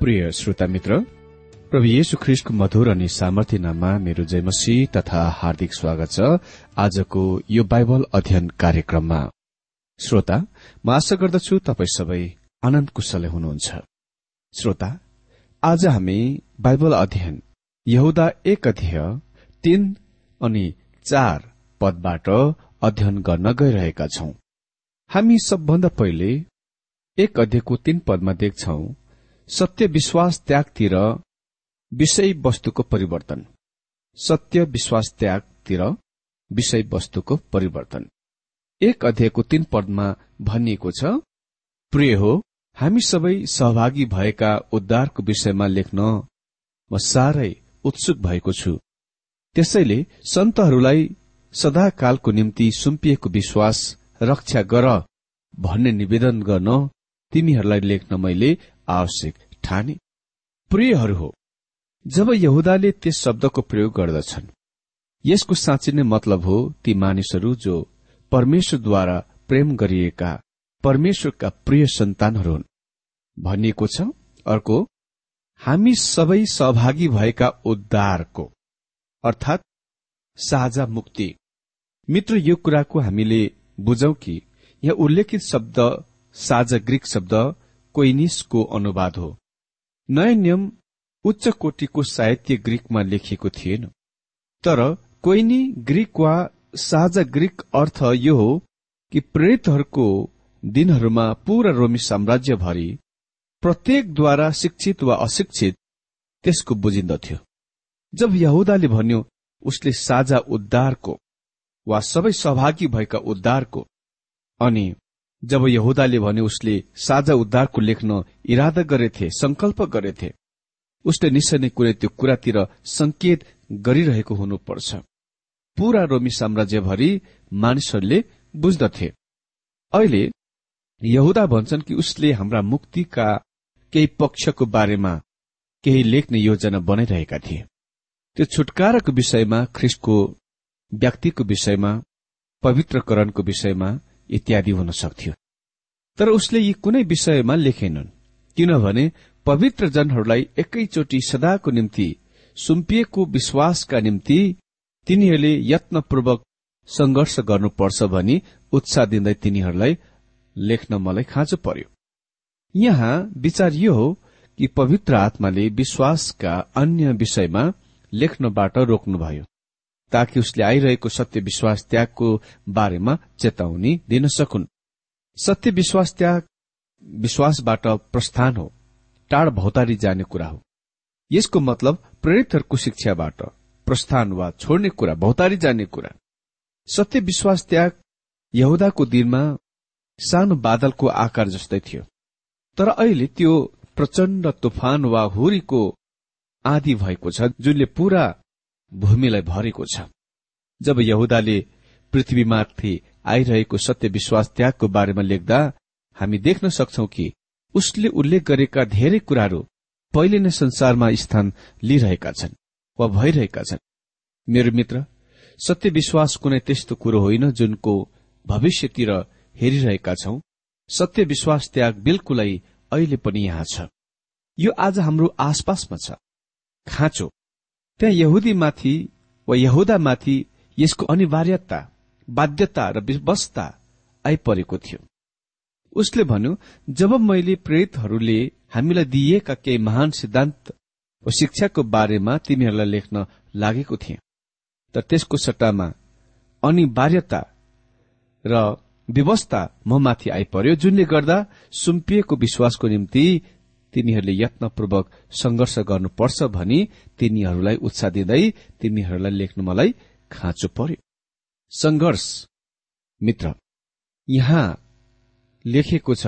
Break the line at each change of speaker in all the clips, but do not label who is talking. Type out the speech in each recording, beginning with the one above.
प्रिय श्रोता मित्र प्रभु येशु ख्रिस्टको मधुर अनि सामर्थ्य नाममा मेरो जयमसी तथा हार्दिक स्वागत छ आजको यो बाइबल अध्ययन कार्यक्रममा। श्रोता म आशा गर्दछु तपाई सबै आनन्द कुशलै हुनुहुन्छ। श्रोता आज हामी बाइबल अध्ययन यहुदा एक अध्यय तीन अनि चार पदबाट अध्ययन गर्न गइरहेका छौं। हामी सबभन्दा पहिले एक अध्ययको तीन पदमा देख्छौं सत्य विश्वास त्यागतिर विषय वस्तुको परिवर्तन। सत्य विश्वास त्यागतिर विषय वस्तुको परिवर्तन। एक अध्यायको तीन पदमा भनिएको छ प्रिय हो हामी सबै सहभागी भएका उद्धारको विषयमा लेख्न म साह्रै उत्सुक भएको छु। त्यसैले सन्तहरूलाई सदाकालको निम्ति सुम्पिएको विश्वास रक्षा गर भन्ने निवेदन गर्न तिमीहरूलाई लेख्न मैले आवश्यक ठाने। प्रियहरू हो जब यहुदाले त्यस शब्दको प्रयोग गर्दछन् यसको साँच्चै नै मतलब हो ती मानिसहरू जो परमेश्वरद्वारा प्रेम गरिएका परमेश्वरका प्रिय सन्तानहरू हुन्। भनिएको छ अर्को हामी सबै सहभागी भएका उद्धारको अर्थात साझा मुक्ति। मित्र यो कुराको हामीले बुझौं कि यहाँ उल्लेखित शब्द साझा ग्रीक शब्द कोइनिसको अनुवाद हो। नयाँ नियम उच्च कोटिको साहित्य ग्रीकमा लेखिएको थिएन। तर कोइनी ग्रीक वा साझा ग्रीक अर्थ यो हो कि प्रेरितहरूको दिनहरूमा पूरा रोमी साम्राज्यभरि प्रत्येकद्वारा शिक्षित वा अशिक्षित त्यसको बुझिन्दथ्यो जब यहुदाले भन्यो उसले साझा उद्धारको वा सबै सहभागी भएका उद्धारको अनि जब यहुदाले भने उसले साझा उद्धारको लेख्न इरादा गरेथे संकल्प गरेथे। उसले निश्चय नै कुनै त्यो कुरातिर संकेत गरिरहेको हुनुपर्छ। पूरा रोमी साम्राज्यभरि मानिसहरूले बुझ्दथे। अहिले यहुदा भन्छन् कि उसले हाम्रा मुक्तिका केही पक्षको बारेमा केही लेख्ने योजना बनाइरहेका थिए। त्यो छुटकाराको विषयमा ख्रिस्टको व्यक्तिको विषयमा पवित्रकरणको विषयमा इत्यादि हुन सक्थ्यो। तर उसले यी कुनै विषयमा लेखेनन् किनभने पवित्र जनहरूलाई एकैचोटि सदाको निम्ति सुम्पिएको विश्वासका निम्ति तिनीहरूले यत्नपूर्वक संघर्ष गर्नुपर्छ भनी उत्साह दिँदै तिनीहरूलाई लेख्न मलाई खाँचो पर्यो। यहाँ विचार यो हो कि पवित्र आत्माले विश्वासका अन्य विषयमा लेख्नबाट रोक्नुभयो। ताकि उसले आइरहेको सत्य विश्वास त्यागको बारेमा चेतावनी दिन सकुन्। सत्य विश्वास त्याग विश्वासबाट प्रस्थान हो टाढ भौतारी जाने कुरा हो। यसको मतलब प्रेरितहरूको शिक्षाबाट प्रस्थान वा छोड्ने कुरा भौतारी जाने कुरा। सत्य विश्वास त्याग यहुदाको दिनमा सानो बादलको आकार जस्तै थियो। तर अहिले त्यो प्रचण्ड तुफान वा हुरीको आदि भएको छ जुनले पूरा भूमिलाई भरेको छ। जब यहुदाले पृथ्वीमाथि आइरहेको सत्य विश्वास त्यागको बारेमा लेख्दा हामी देख्न सक्छौ कि उसले उल्लेख गरेका धेरै कुराहरू पहिले नै संसारमा स्थान लिइरहेका छन् वा भइरहेका छन्। मेरो मित्र सत्य विश्वास कुनै त्यस्तो कुरो होइन जुनको भविष्यतिर हेरिरहेका छौं। सत्य विश्वास त्याग बिल्कुलै अहिले पनि यहाँ छ। यो आज हाम्रो आसपासमा छ। खाँचो त्यहाँ यहुदीमाथि वा यहुदामाथि यसको अनिवार्यता बाध्यता र व्यवस्था आइपरेको थियो। उसले भन्यो जब मैले प्रेतहरूले हामीलाई दिइएका केही महान सिद्धान्त वा शिक्षाको बारेमा तिमीहरूलाई लेख्न लागेको थिएँ तर त्यसको सट्टामा अनिवार्यता र व्यवस्था म माथि आइपर्यो जुनले गर्दा सुम्पिएको विश्वासको निम्ति तिमीहरूले यत्नपूर्वक संघर्ष गर्नुपर्छ भनी तिनीहरूलाई उत्साह दिँदै तिमीहरूलाई लेख्नु मलाई खाँचो पर्यो। संघर्ष मित्र यहाँ लेखेको छ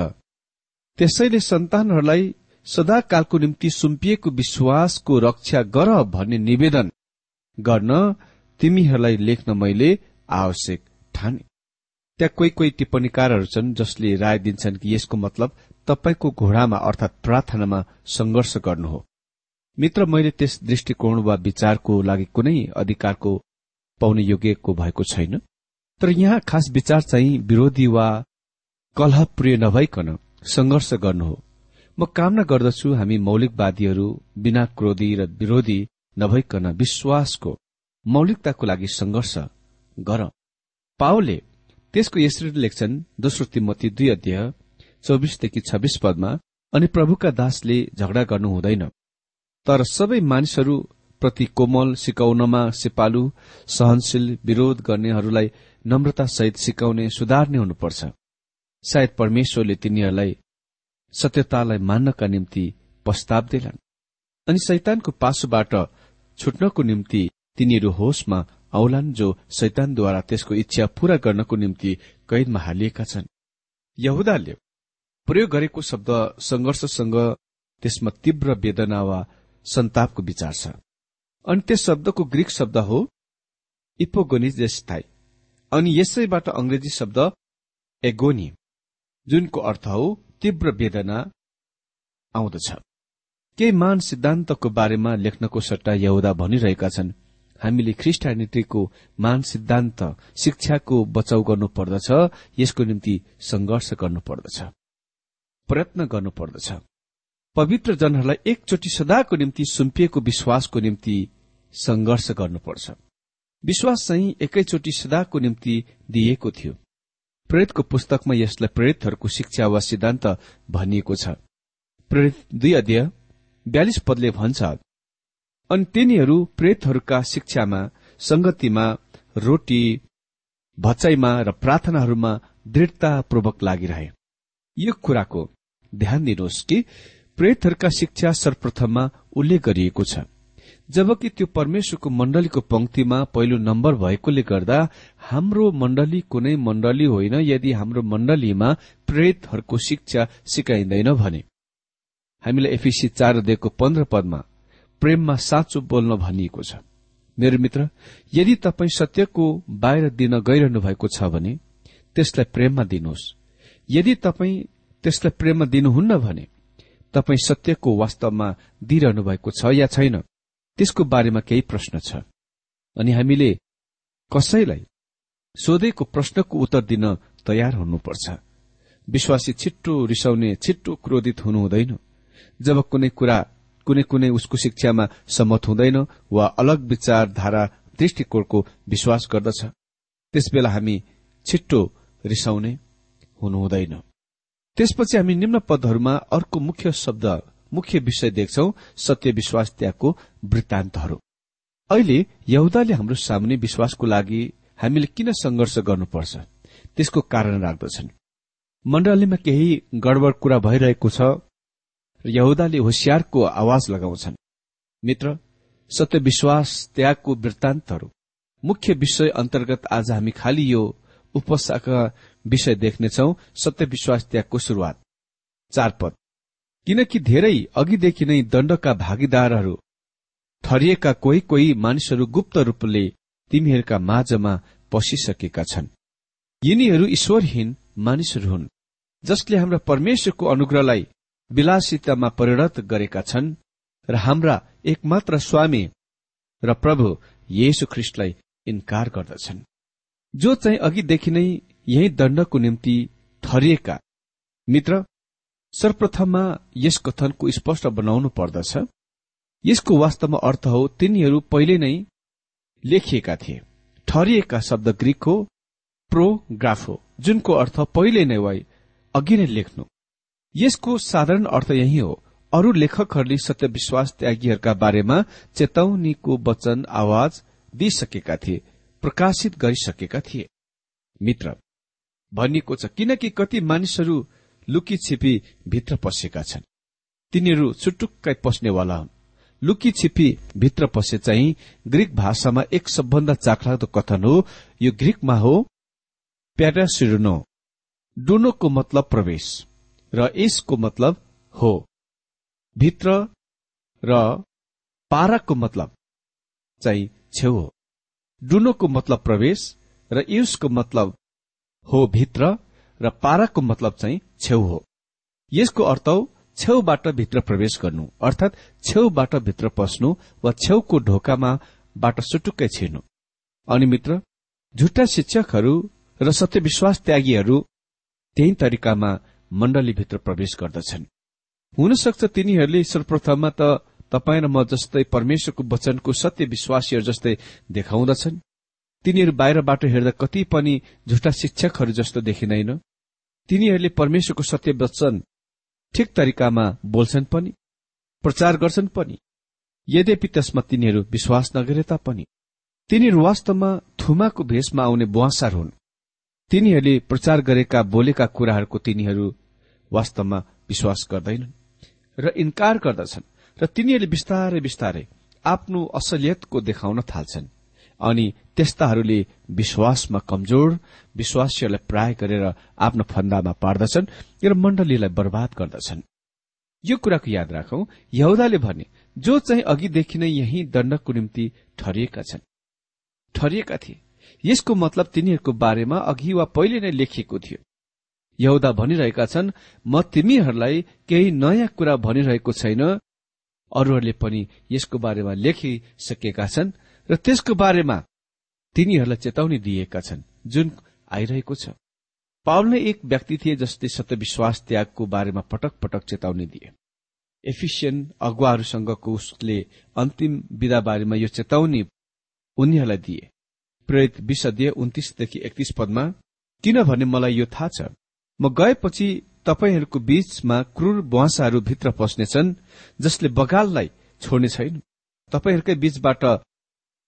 त्यसैले सन्तानहरूलाई सदाकालको निम्ति सुम्पिएको विश्वासको रक्षा गर भन्ने निवेदन गर्न तिमीहरूलाई लेख्न मैले आवश्यक ठाने। त्यहाँ कोही कोही टिप्पणीकारहरू छन् जसले राय दिन्छन् कि यसको मतलब तपाईँको घोडामा अर्थात प्रार्थनामा संघर्ष गर्नु हो। मित्र मैले त्यस दृष्टिकोण वा विचारको लागि कुनै अधिकारको पाउने योग्यको भएको छैन। तर यहाँ खास विचार चाहिँ विरोधी वा कलहप्रिय नभइकन संघर्ष गर्नु हो। म कामना गर्दछु हामी मौलिकवादीहरू बिना क्रोधी र विरोधी नभइकन विश्वासको मौलिकताको लागि संघर्ष गर। पाओले त्यसको यसरी लेख्छन् दोस्रो तिमती दुई अध्याय चौबिसदेखि छब्बीस पदमा अनि प्रभुका दासले झगडा गर्नु हुँदैन। तर सबै मानिसहरू प्रति कोमल सिकाउनमा सिपालु सहनशील विरोध गर्नेहरूलाई नम्रतासहित सिकाउने सुधार्ने हुनुपर्छ। सायद परमेश्वरले तिनीहरूलाई सत्यतालाई मान्नका निम्ति प्रस्ताव दिलान्। अनि शैतानको पासोबाट छुट्नको निम्ति तिनीहरू होसमा औलान् जो शैतानद्वारा त्यसको इच्छा पूरा गर्नको निम्ति कैदमा हालिएका छन्। यहुदाले प्रयोग गरेको शब्द संघर्षसँग त्यसमा तीव्र वेदना वा सन्तापको विचार छ। अनि त्यस शब्दको ग्रीक शब्द हो इपोगोनिजेस्थाई। अनि यसैबाट अंग्रेजी शब्द एगोनी जुनको अर्थ हो तीव्र वेदना आउँदछ। केही मान सिद्धान्तको बारेमा लेख्नको सट्टा यहुदा भनिरहेका छन् हामीले ख्रिस्टानिटीको मान सिद्धान्त शिक्षाको बचाउ गर्नुपर्दछ यसको निम्ति संघर्ष गर्नुपर्दछ। प्रयत्न गर्नुपर्दछ। पवित्र जनहरूलाई एकचोटि सदाको निम्ति सुम्पिएको विश्वासको निम्ति संघर्ष गर्नुपर्छ। विश्वास चाहिँ एकैचोटि सदाको निम्ति दिइएको थियो। प्रेरितको पुस्तकमा यसलाई प्रेरितहरूको शिक्षा वा सिद्धान्त भनिएको छ। प्रेरित दुई अध्यय बयालिस पदले भन्छ अनि तिनीहरू प्रेतहरूका शिक्षामा संगतिमा रोटी भचाइमा र प्रार्थनाहरूमा दृढतापूर्वक लागिरहे। यो कुराको ध्यान दिनुहोस् कि प्रेतहरूका शिक्षा सर्वप्रथममा उल्लेख गरिएको छ। जबकि त्यो परमेश्वरको मण्डलीको पंक्तिमा पहिलो नम्बर भएकोले गर्दा हाम्रो मण्डली कुनै मण्डली होइन यदि हाम्रो मण्डलीमा प्रेतहरूको शिक्षा सिकाइँदैन भने। हामीलाई एफिसी चार दिएको पन्ध्र पदमा प्रेममा साँचो बोल्न भनिएको छ। मेरो मित्र यदि तपाईँ सत्यको बाहिर दिन गइरहनु भएको छ भने त्यसलाई प्रेममा दिनुहोस्। यदि तपाईँ त्यसलाई प्रेममा दिनुहुन्न भने तपाईँ सत्यको वास्तवमा दिइरहनु भएको छ या छैन? त्यसको बारेमा केही प्रश्न छ। अनि हामीले कसैलाई सोधेको प्रश्नको उत्तर दिन तयार हुनुपर्छ। विश्वासी छिट्टो रिसाउने छिट्टो क्रोधित हुनु हुँदैन। जब कुनै कुरा कुनै कुनै उसको शिक्षामा सम्मत हुँदैन वा अलग विचारधारा दृष्टिकोणको विश्वास गर्दछ त्यसबेला हामी छिट्टो रिसाउने हुनु हुँदैन। त्यसपछि हामी निम्न पदहरूमा अर्को मुख्य शब्द मुख्य विषय देख्छौ सत्य विश्वास त्यागको वृत्तान्तहरू। अहिले यहुदाले हाम्रो सामुने विश्वासको लागि हामीले किन संघर्ष गर्नुपर्छ? त्यसको कारण राख्दछन्। मण्डलीमा केही गडबड कुरा भइरहेको छ यहुदाले होसियारको आवाज लगाउँछन्। मित्र सत्य विश्वास त्यागको वृत्तान्तहरू। मुख्य विषय अन्तर्गत आज हामी खालि यो उपसाका विषय देख्नेछौ सत्य विश्वास त्यागको शुरूआत चार पद किनकि धेरै अघिदेखि नै दण्डका भागीदारहरू ठरिएका कोही कोही मानिसहरू गुप्त रूपले तिमीहरूका माझमा पसिसकेका छन्। यिनीहरू ईश्वरहीन मानिसहरू हुन् जसले हाम्रा परमेश्वरको अनुग्रहलाई विलासितामा परिणत गरेका छन् र हाम्रा एकमात्र स्वामी र प्रभु येशु ख्रिस्टलाई इन्कार गर्दछन्। जो चाहिँ अघिदेखि नै यही दण्डको निम्ति ठरिएका। मित्र सर्वप्रथममा यस कथनको स्पष्ट बनाउनु पर्दछ। यसको वास्तवमा अर्थ हो तिनीहरू पहिले नै लेखिएका थिए। ठरिएका शब्द ग्रीक हो प्रोग्राफो जुनको अर्थ पहिले नै वा अघि नै लेख्नु। यसको साधारण अर्थ यही हो अरू लेखकहरूले सत्य विश्वास त्यागीहरूका बारेमा चेतावनीको वचन आवाज दिइसकेका थिए प्रकाशित गरिसकेका थिए। मित्र भनिएको छ किनकि कति मानिसहरू लुकी छिपी भित्र पसेका छन्। तिनीहरू चुटुक्कै पस्नेवाला हुन्। लुकी छिपी भित्र पसे चाहिँ ग्रीक भाषामा एक सबभन्दा चाखलाग्दो कथन हो यो ग्रीकमा हो प्यारासिरुनो डुनोको मतलब प्रवेश र यसको मतलब हो। भित्र र पाराको मतलब चाहिँ छेउ हो। डुनोको मतलब प्रवेश र युसको मतलब हो भित्र र पाराको मतलब चाहिँ छेउ हो। यसको अर्थ छेउबाट भित्र प्रवेश गर्नु अर्थात छेउबाट भित्र पस्नु वा छेउको ढोकामा बाट सुटुक्कै छिर्नु। अनि मित्र झुट्टा शिक्षकहरू र सत्यविश्वास त्यागीहरू त्यही तरिकामा मण्डलीभित्र प्रवेश गर्दछन्। हुन सक्छ तिनीहरूले सर्वप्रथममा त तपाईँ र म जस्तै परमेश्वरको वचनको सत्य विश्वासीहरू जस्तै देखाउँदछन्। तिनीहरू बाहिरबाट हेर्दा कति पनि झुटा शिक्षकहरू जस्तो देखिँदैन। तिनीहरूले परमेश्वरको सत्य वचन ठिक तरिकामा बोल्छन् पनि प्रचार गर्छन् पनि। यद्यपि त्यसमा तिनीहरू विश्वास नगरे तापनि तिनीहरू वास्तवमा थुमाको भेषमा आउने बुवासार हुन्। तिनीहरूले प्रचार गरेका बोलेका कुराहरूको तिनीहरू वास्तवमा विश्वास गर्दैनन् र इन्कार गर्दछन् र तिनीहरूले बिस्तारै बिस्तारै आफ्नो असलियतको देखाउन थाल्छन्। अनि त्यस्ताहरूले विश्वासमा कमजोर विश्वासीहरूलाई प्राय गरेर आफ्नो फन्दामा पार्दछन् र मण्डलीलाई बर्बाद गर्दछन्। यो कुराको याद राखौं यहुदाले भने जो चाहिँ अघिदेखि नै यही दण्डको निम्ति ठरिएका छन् ठरिएका थिए यसको मतलब तिनीहरूको बारेमा अघि वा पहिले नै लेखिएको थियो। यहुदा भनिरहेका छन् म तिमीहरूलाई केही नयाँ कुरा भनिरहेको छैन। अरूहरूले पनि यसको बारेमा लेखिसकेका छन्। र त्यसको बारेमा तिनीहरूलाई चेतावनी दिएका छन् जुन आइरहेको छ। पावल नै एक व्यक्ति थिए जसले सत्यविश्वास त्यागको बारेमा पटक पटक चेतावनी दिए। एफिसियन अगुवाहरूसँगको उसले अन्तिम विधा बारेमा यो चेतावनी उनीहरूलाई दिए। प्रेरित विशदीय उन्तिसदेखि एकतीस पदमा किनभने मलाई यो थाहा छ म गएपछि तपाईँहरूको बीचमा क्रूर बुवासाहरू भित्र पस्नेछन् जसले बगाललाई छोड्ने छैन। तपाईँहरूकै बीचबाट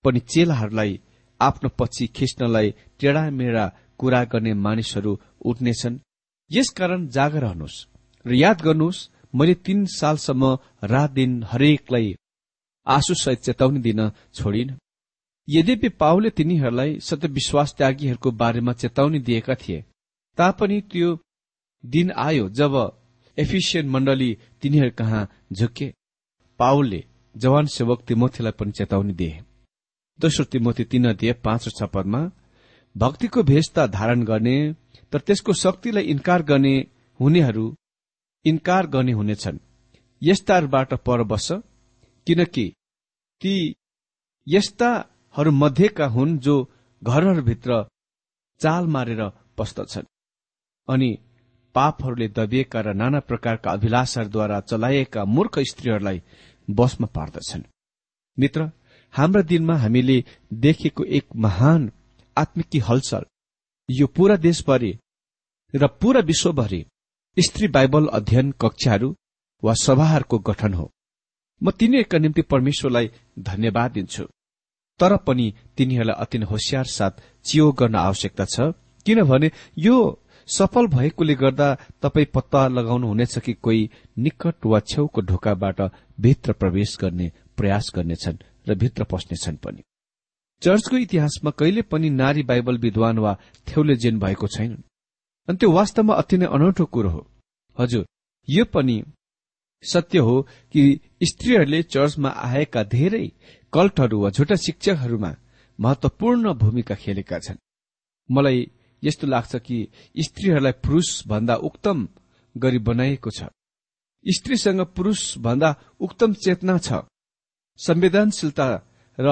पनि चेलाहरूलाई आफ्नो पछि खिच्नलाई टेढामेढा कुरा गर्ने मानिसहरू उठ्नेछन्। यसकारण जाग रहनुहोस् र याद गर्नुहोस् मैले तीन सालसम्म रात दिन हरेकलाई आँसुसहित चेतावनी दिन छोडिन। यद्यपि पाउले तिनीहरूलाई सत्यविश्वास त्यागीहरूको बारेमा चेतावनी दिएका थिए तापनि त्यो दिन आयो जब एफिसियन मण्डली तिनीहरू कहाँ झुके। पाउलले जवान सेवक तिमोथीलाई पनि चेतावनी दिए। दोस्रो तिमोथी तीन दिए पाँच र छ पदमा भक्तिको भेषता धारण गर्ने तर त्यसको शक्तिलाई इन्कार गर्ने हुनेहरू इन्कार गर्ने हुनेछन्। यस्ताहरूबाट पर बस किनकि ती यस्ताहरू मध्येका हुन् जो घरहरूभित्र चाल मारेर पस्दछन्। अनि पापहरूले दबिएका र नाना प्रकारका अभिलाषाहरूद्वारा चलाइएका मूर्ख स्त्रीहरूलाई बसमा पार्दछन्। मित्र हाम्रा दिनमा हामीले देखेको एक महान आत्मिकी हलचल यो पूरा देशभरि र पूरा विश्वभरि स्त्री बाइबल अध्ययन कक्षाहरू वा सभाहरूको गठन हो। म तिनीहरूका निम्ति परमेश्वरलाई धन्यवाद दिन्छु। तर पनि तिनीहरूलाई अति नै होसियार साथ चियो गर्न आवश्यकता छ किनभने यो सफल भएकोले गर्दा तपाई पत्ता लगाउनु हुनेछ कि कोही निकट वा छेउको ढोकाबाट भित्र प्रवेश गर्ने प्रयास गर्नेछन्। र भित्र पस्नेछन् पनि। चर्चको इतिहासमा कहिले पनि नारी बाइबल विद्वान वा थेउले जेन भएको छैनन्। अनि त्यो वास्तवमा अति नै अनौठो कुरो हो। हजुर यो पनि सत्य हो कि स्त्रीहरूले चर्चमा आएका धेरै कल्टहरू वा झुटा शिक्षकहरूमा महत्वपूर्ण भूमिका खेलेका छन्। मलाई यस्तो लाग्छ कि स्त्रीहरूलाई पुरूष भन्दा उक्तम गरी बनाइएको छ। स्त्रीसँग पुरूष भन्दा उक्तम चेतना छ। संवेदनशीलता र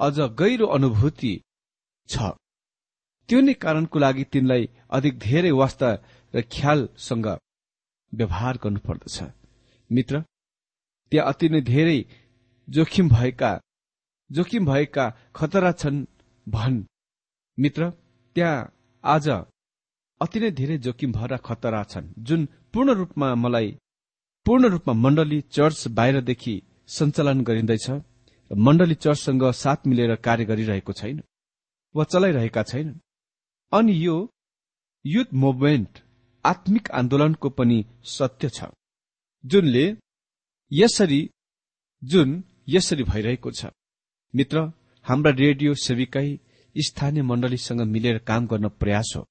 अझ गहिरो अनुभूति छ। त्यो नै कारणको लागि तिनलाई अधिक धेरै वास्ता र ख्यालसँग व्यवहार गर्नुपर्दछ। मित्र त्यहाँ अति नै धेरै जोखिम भएका जोखिम भएका खतरा छन् भन्। मित्र त्यहाँ आज अति नै धेरै जोखिम भएर खतरा छन् जुन पूर्ण रूपमा मलाई पूर्ण रूपमा मण्डली चर्च बाहिरदेखि सञ्चालन गरिँदैछ र मण्डली चर्चसँग साथ मिलेर कार्य गरिरहेको छैन वा चलाइरहेका छैनन् अनि यो युथ मुभमेन्ट आत्मिक आन्दोलनको पनि सत्य छ जुनले यसरी जुन यसरी भइरहेको छ। मित्र हाम्रा रेडियो सेविकै स्थानीय मण्डलीसँग मिलेर काम गर्न प्रयास हो।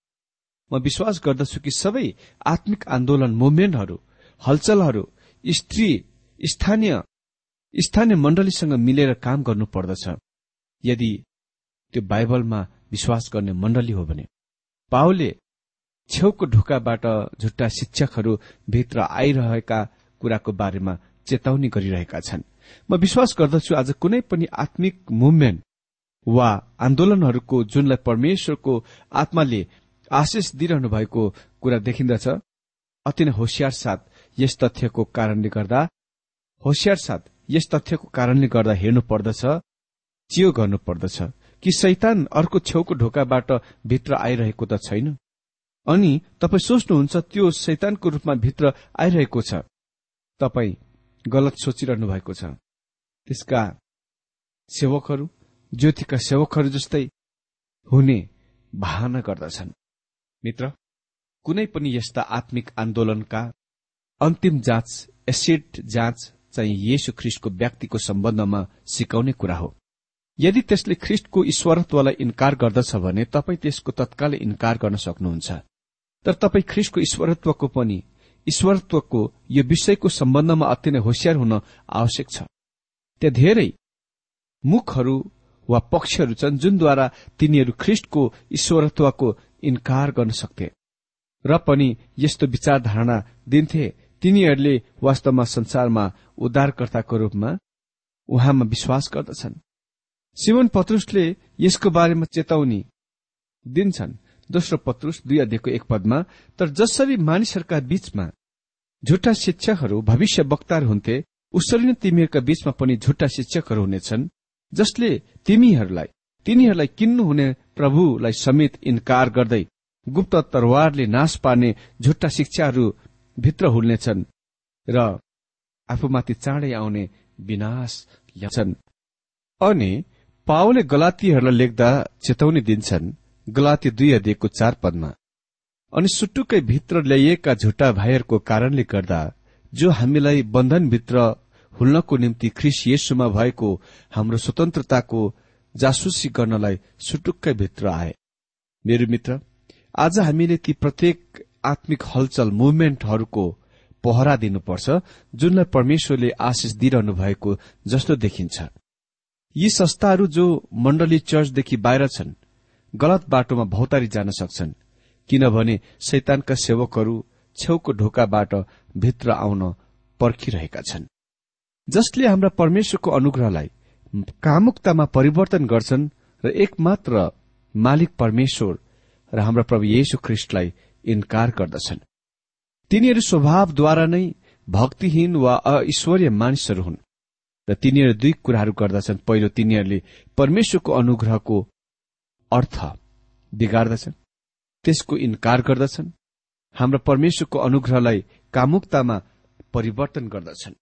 म विश्वास गर्दछु कि सबै आत्मिक आन्दोलन मुभमेन्टहरू हलचलहरू स्त्री स्थानीय स्थानीय मण्डलीसँग मिलेर काम गर्नु पर्दछ। यदि त्यो बाइबलमा विश्वास गर्ने मण्डली हो भने। पाओले छेउको ढोकाबाट झुट्टा शिक्षकहरू भित्र आइरहेका कुराको बारेमा चेतावनी गरिरहेका छन्। म विश्वास गर्दछु आज कुनै पनि आत्मिक मुभमेन्ट वा आन्दोलनहरूको जुनलाई परमेश्वरको आत्माले आशिष दिइरहनु भएको कुरा देखिन्दछ अति नै होसियार साथ यस तथ्यको कारणले गर्दा होसियार साथ यस तथ्यको कारणले गर्दा हेर्नु पर्दछ चियो गर्नु पर्दछ कि शैतान अर्को छेउको ढोकाबाट भित्र आइरहेको त छैन। अनि तपाईँ सोच्नुहुन्छ त्यो शैतानको रूपमा भित्र आइरहेको छ। तपाईँ गलत सोचिरहनु भएको छ। त्यसका सेवकहरू ज्योतिका सेवकहरू जस्तै हुने बहाना गर्दछन्। मित्र कुनै पनि यस्ता आत्मिक आन्दोलनका अन्तिम जाँच एसिड जाँच चाहिँ येशु ख्रिस्टको व्यक्तिको सम्बन्धमा सिकाउने कुरा हो। यदि त्यसले ख्रिस्टको ईश्वरत्वलाई इन्कार गर्दछ भने तपाईँ त्यसको तत्कालै इन्कार गर्न सक्नुहुन्छ। तर तपाईँ ख्रिस्टको ईश्वरत्वको पनि ईश्वरत्वको यो विषयको सम्बन्धमा अति नै होसियार हुन आवश्यक छ। त्यहाँ धेरै मुखहरू वा पक्षहरू छन् जुनद्वारा तिनीहरू ख्रिस्टको ईश्वरत्वको इन्कार गर्न सक्थे। र पनि यस्तो विचारधारणा दिन्थे तिनीहरूले वास्तवमा संसारमा उद्धारकर्ताको रूपमा उहाँमा विश्वास गर्दछन्। सिमन पत्रुसले यसको बारेमा चेतावनी दिन्छन्। दोस्रो पत्रुस दुई अध्ययको एक पदमा तर जसरी मानिसहरूका बीचमा झुट्टा शिक्षकहरू भविष्य वक्ताहरू हुन्थे उसरी नै तिमीहरूका बीचमा पनि झुट्टा शिक्षकहरू हुनेछन् जसले तिमीहरूलाई तिनीहरूलाई किन्नुहुने प्रभुलाई समेत इन्कार गर्दै गुप्त तरवारले नाश पार्ने झुट्टा शिक्षाहरू भित्र हुल्नेछन् र आफूमाथि चाँडै आउने विनाश ल्याउँछन्। अनि पावले गलातीहरूलाई लेख्दा चेतावनी दिन्छन् गलाती दुई अध्ययको चार पदमा। अनि सुटुक्कै भित्र ल्याइएका झुट्टा भाइहरूको कारणले गर्दा जो हामीलाई बन्धनभित्र हुल्नको निम्ति ख्रिस येसुमा भएको हाम्रो स्वतन्त्रताको जासुसी गर्नलाई सुटुक्कै भित्र आए। मेरो मित्र आज हामीले ती प्रत्येक आत्मिक हलचल मुभमेन्टहरूको पहरा दिनुपर्छ जुनलाई परमेश्वरले आशिष दिइरहनु भएको जस्तो देखिन्छ। यी संस्थाहरू जो मण्डली चर्चदेखि बाहिर छन् गलत बाटोमा भौतारी जान सक्छन् किनभने शैतानका सेवकहरू छेउको ढोकाबाट भित्र आउन पर्खिरहेका छन्। जसले हाम्रा परमेश्वरको अनुग्रहलाई कामुकतामा परिवर्तन गर्छन् र एकमात्र मालिक परमेश्वर र हाम्रा प्रभु येशु ख्रिष्टलाई इन्कार गर्दछन्। तिनीहरू स्वभावद्वारा नै भक्तिहीन वा अईश्वरीय मानिसहरू हुन्। र तिनीहरू दुई कुराहरू गर्दछन्। पहिलो तिनीहरूले परमेश्वरको अनुग्रहको अर्थ बिगार्दछन्। त्यसको इन्कार गर्दछन्। हाम्रा परमेश्वरको अनुग्रहलाई कामुकतामा परिवर्तन गर्दछन्।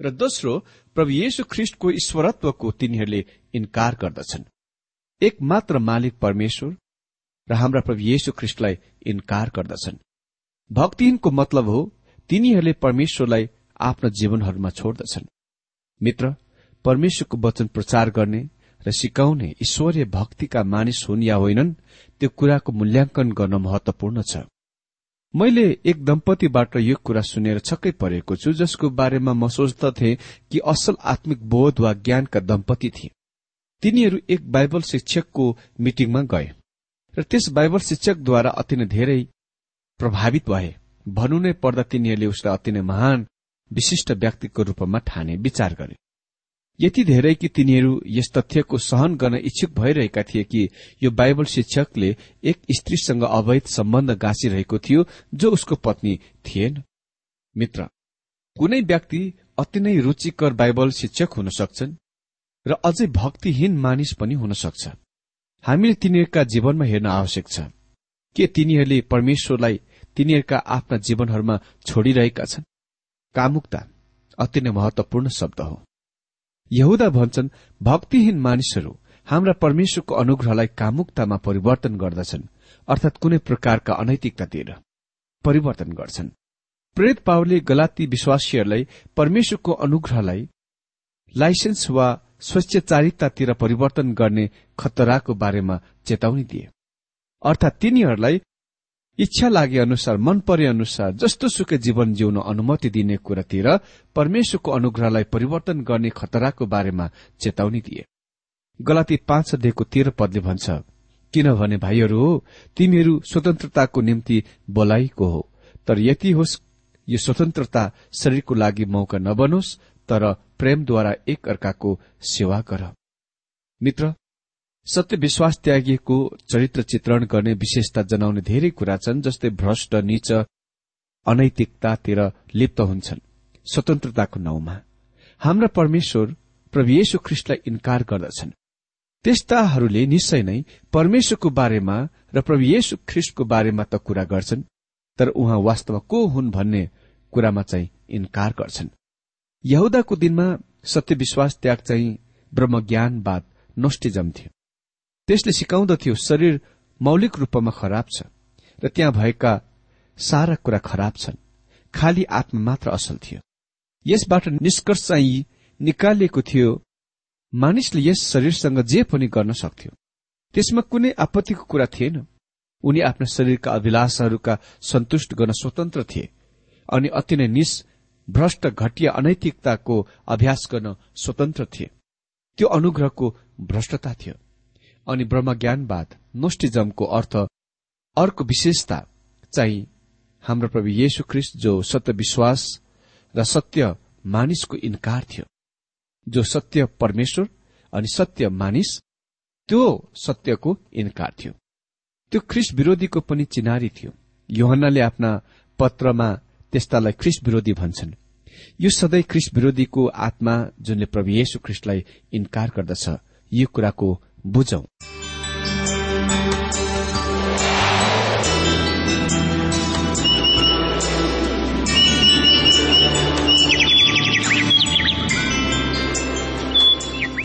र दोस्रो प्रभु येशु ख्रिष्टको ईश्वरत्वको तिनीहरूले इन्कार गर्दछन्। एक मात्र मालिक परमेश्वर र हाम्रा प्रभु येशु ख्रिष्टलाई इन्कार गर्दछन्। भक्तिहीनको मतलब हो तिनीहरूले परमेश्वरलाई आफ्ना जीवनहरूमा छोड्दछन्। मित्र परमेश्वरको वचन प्रचार गर्ने र सिकाउने ईश्वरीय भक्तिका मानिस हुन् या होइनन् त्यो कुराको मूल्याङ्कन गर्न महत्वपूर्ण छ। मैले एक दम्पतिबाट यो कुरा सुनेर छक्कै परेको छु जसको बारेमा म सोच्दथे कि असल आत्मिक बोध वा ज्ञानका दम्पति थिए। तिनीहरू एक बाइबल शिक्षकको मिटिङमा गए। र त्यस बाइबल शिक्षकद्वारा अति नै धेरै प्रभावित भए। भन्नु नै पर्दा तिनीहरूले उसलाई अति नै महान विशिष्ट व्यक्तिको रूपमा ठाने विचार गरे। यति धेरै कि तिनीहरू यस तथ्यको सहन गर्न इच्छुक भइरहेका थिए कि यो बाइबल शिक्षकले एक स्त्रीसँग अवैध सम्बन्ध गाँसिरहेको थियो जो उसको पत्नी थिएन। मित्र कुनै व्यक्ति अति नै रुचिकर बाइबल शिक्षक हुन सक्छन् र अझै भक्तिहीन मानिस पनि हुन सक्छ। हामीले तिनीहरूका जीवनमा हेर्न आवश्यक छ। के तिनीहरूले परमेश्वरलाई तिनीहरूका आफ्ना जीवनहरूमा छोडिरहेका छन्? कामुकता अति नै महत्वपूर्ण शब्द हो। यहुदा भन्छन् भक्तिहीन मानिसहरू हाम्रा परमेश्वरको अनुग्रहलाई कामुकतामा परिवर्तन गर्दछन् अर्थात कुनै प्रकारका अनैतिकतातिर परिवर्तन गर्छन्। प्रेत पावले गलाती विश्वासीहरूलाई परमेश्वरको अनुग्रहलाई लाइसेन्स वा स्वच्छचारितातिर परिवर्तन गर्ने खतराको बारेमा चेतावनी दिए। अर्थात् तिनीहरूलाई इच्छा लागे अनुसार मन परे अनुसार जस्तो सुकै जीवन जिउन अनुमति दिने कुरातिर परमेश्वरको अनुग्रहलाई परिवर्तन गर्ने खतराको बारेमा चेतावनी दिए। गलाती पाँच अध्ययको तेह्र पदले भन्छ किनभने भाइहरू हो तिमीहरू स्वतन्त्रताको निम्ति बोलाइको हो। तर यति होस् यो स्वतन्त्रता शरीरको लागि मौका नबनोस् तर प्रेमद्वारा एक अर्काको सेवा गर। मित्र सत्य विश्वास त्यागिएको चरित्र चित्रण गर्ने विशेषता जनाउने धेरै कुरा छन् जस्तै भ्रष्ट नीच अनैतिकतातिर लिप्त हुन्छन्। स्वतन्त्रताको नाउँमा। हाम्रा परमेश्वर प्रभु येशु ख्रिस्टलाई इन्कार गर्दछन्। त्यस्ताहरूले निश्चय नै परमेश्वरको बारेमा र प्रभु येशु ख्रिस्टको बारेमा त कुरा गर्छन् तर उहाँ वास्तवमा को हुन् भन्ने कुरामा चाहिँ इन्कार गर्छन्। यहुदाको दिनमा सत्य विश्वास त्याग चाहिँ ब्रह्मज्ञानवाद नोस्टिजम थियो। त्यसले सिकाउँदथ्यो शरीर मौलिक रूपमा खराब छ र त्यहाँ भएका सारा कुरा खराब छन्। खाली आत्मा मात्र असल थियो। यसबाट निष्कर्ष चाहिँ निकालिएको थियो मानिसले यस शरीरसँग जे पनि गर्न सक्थ्यो। त्यसमा कुनै आपत्तिको कुरा थिएन। उनी आफ्ना शरीरका अभिलाषाहरूका सन्तुष्ट गर्न स्वतन्त्र थिए। अनि अति नै निस भ्रष्ट घटिया अनैतिकताको अभ्यास गर्न स्वतन्त्र थिए। त्यो अनुग्रहको भ्रष्टता थियो। अनि ब्रह्मज्ञानवाद नोस्टिजमको अर्थ अर्को विशेषता चाहिँ हाम्रो प्रभु येशु ख्रिस्ट जो सत्य विश्वास र सत्य मानिसको इन्कार थियो। जो सत्य परमेश्वर अनि सत्य मानिस त्यो सत्यको इन्कार थियो। त्यो ख्रिस विरोधीको पनि चिनारी थियो। योहन्नाले आफ्ना पत्रमा त्यस्तालाई ख्रिस विरोधी भन्छन्। यो सधैँ ख्रिस विरोधीको आत्मा जुनले प्रभु येशु ख्रिस्टलाई इन्कार गर्दछ यो कुराको बुझौं।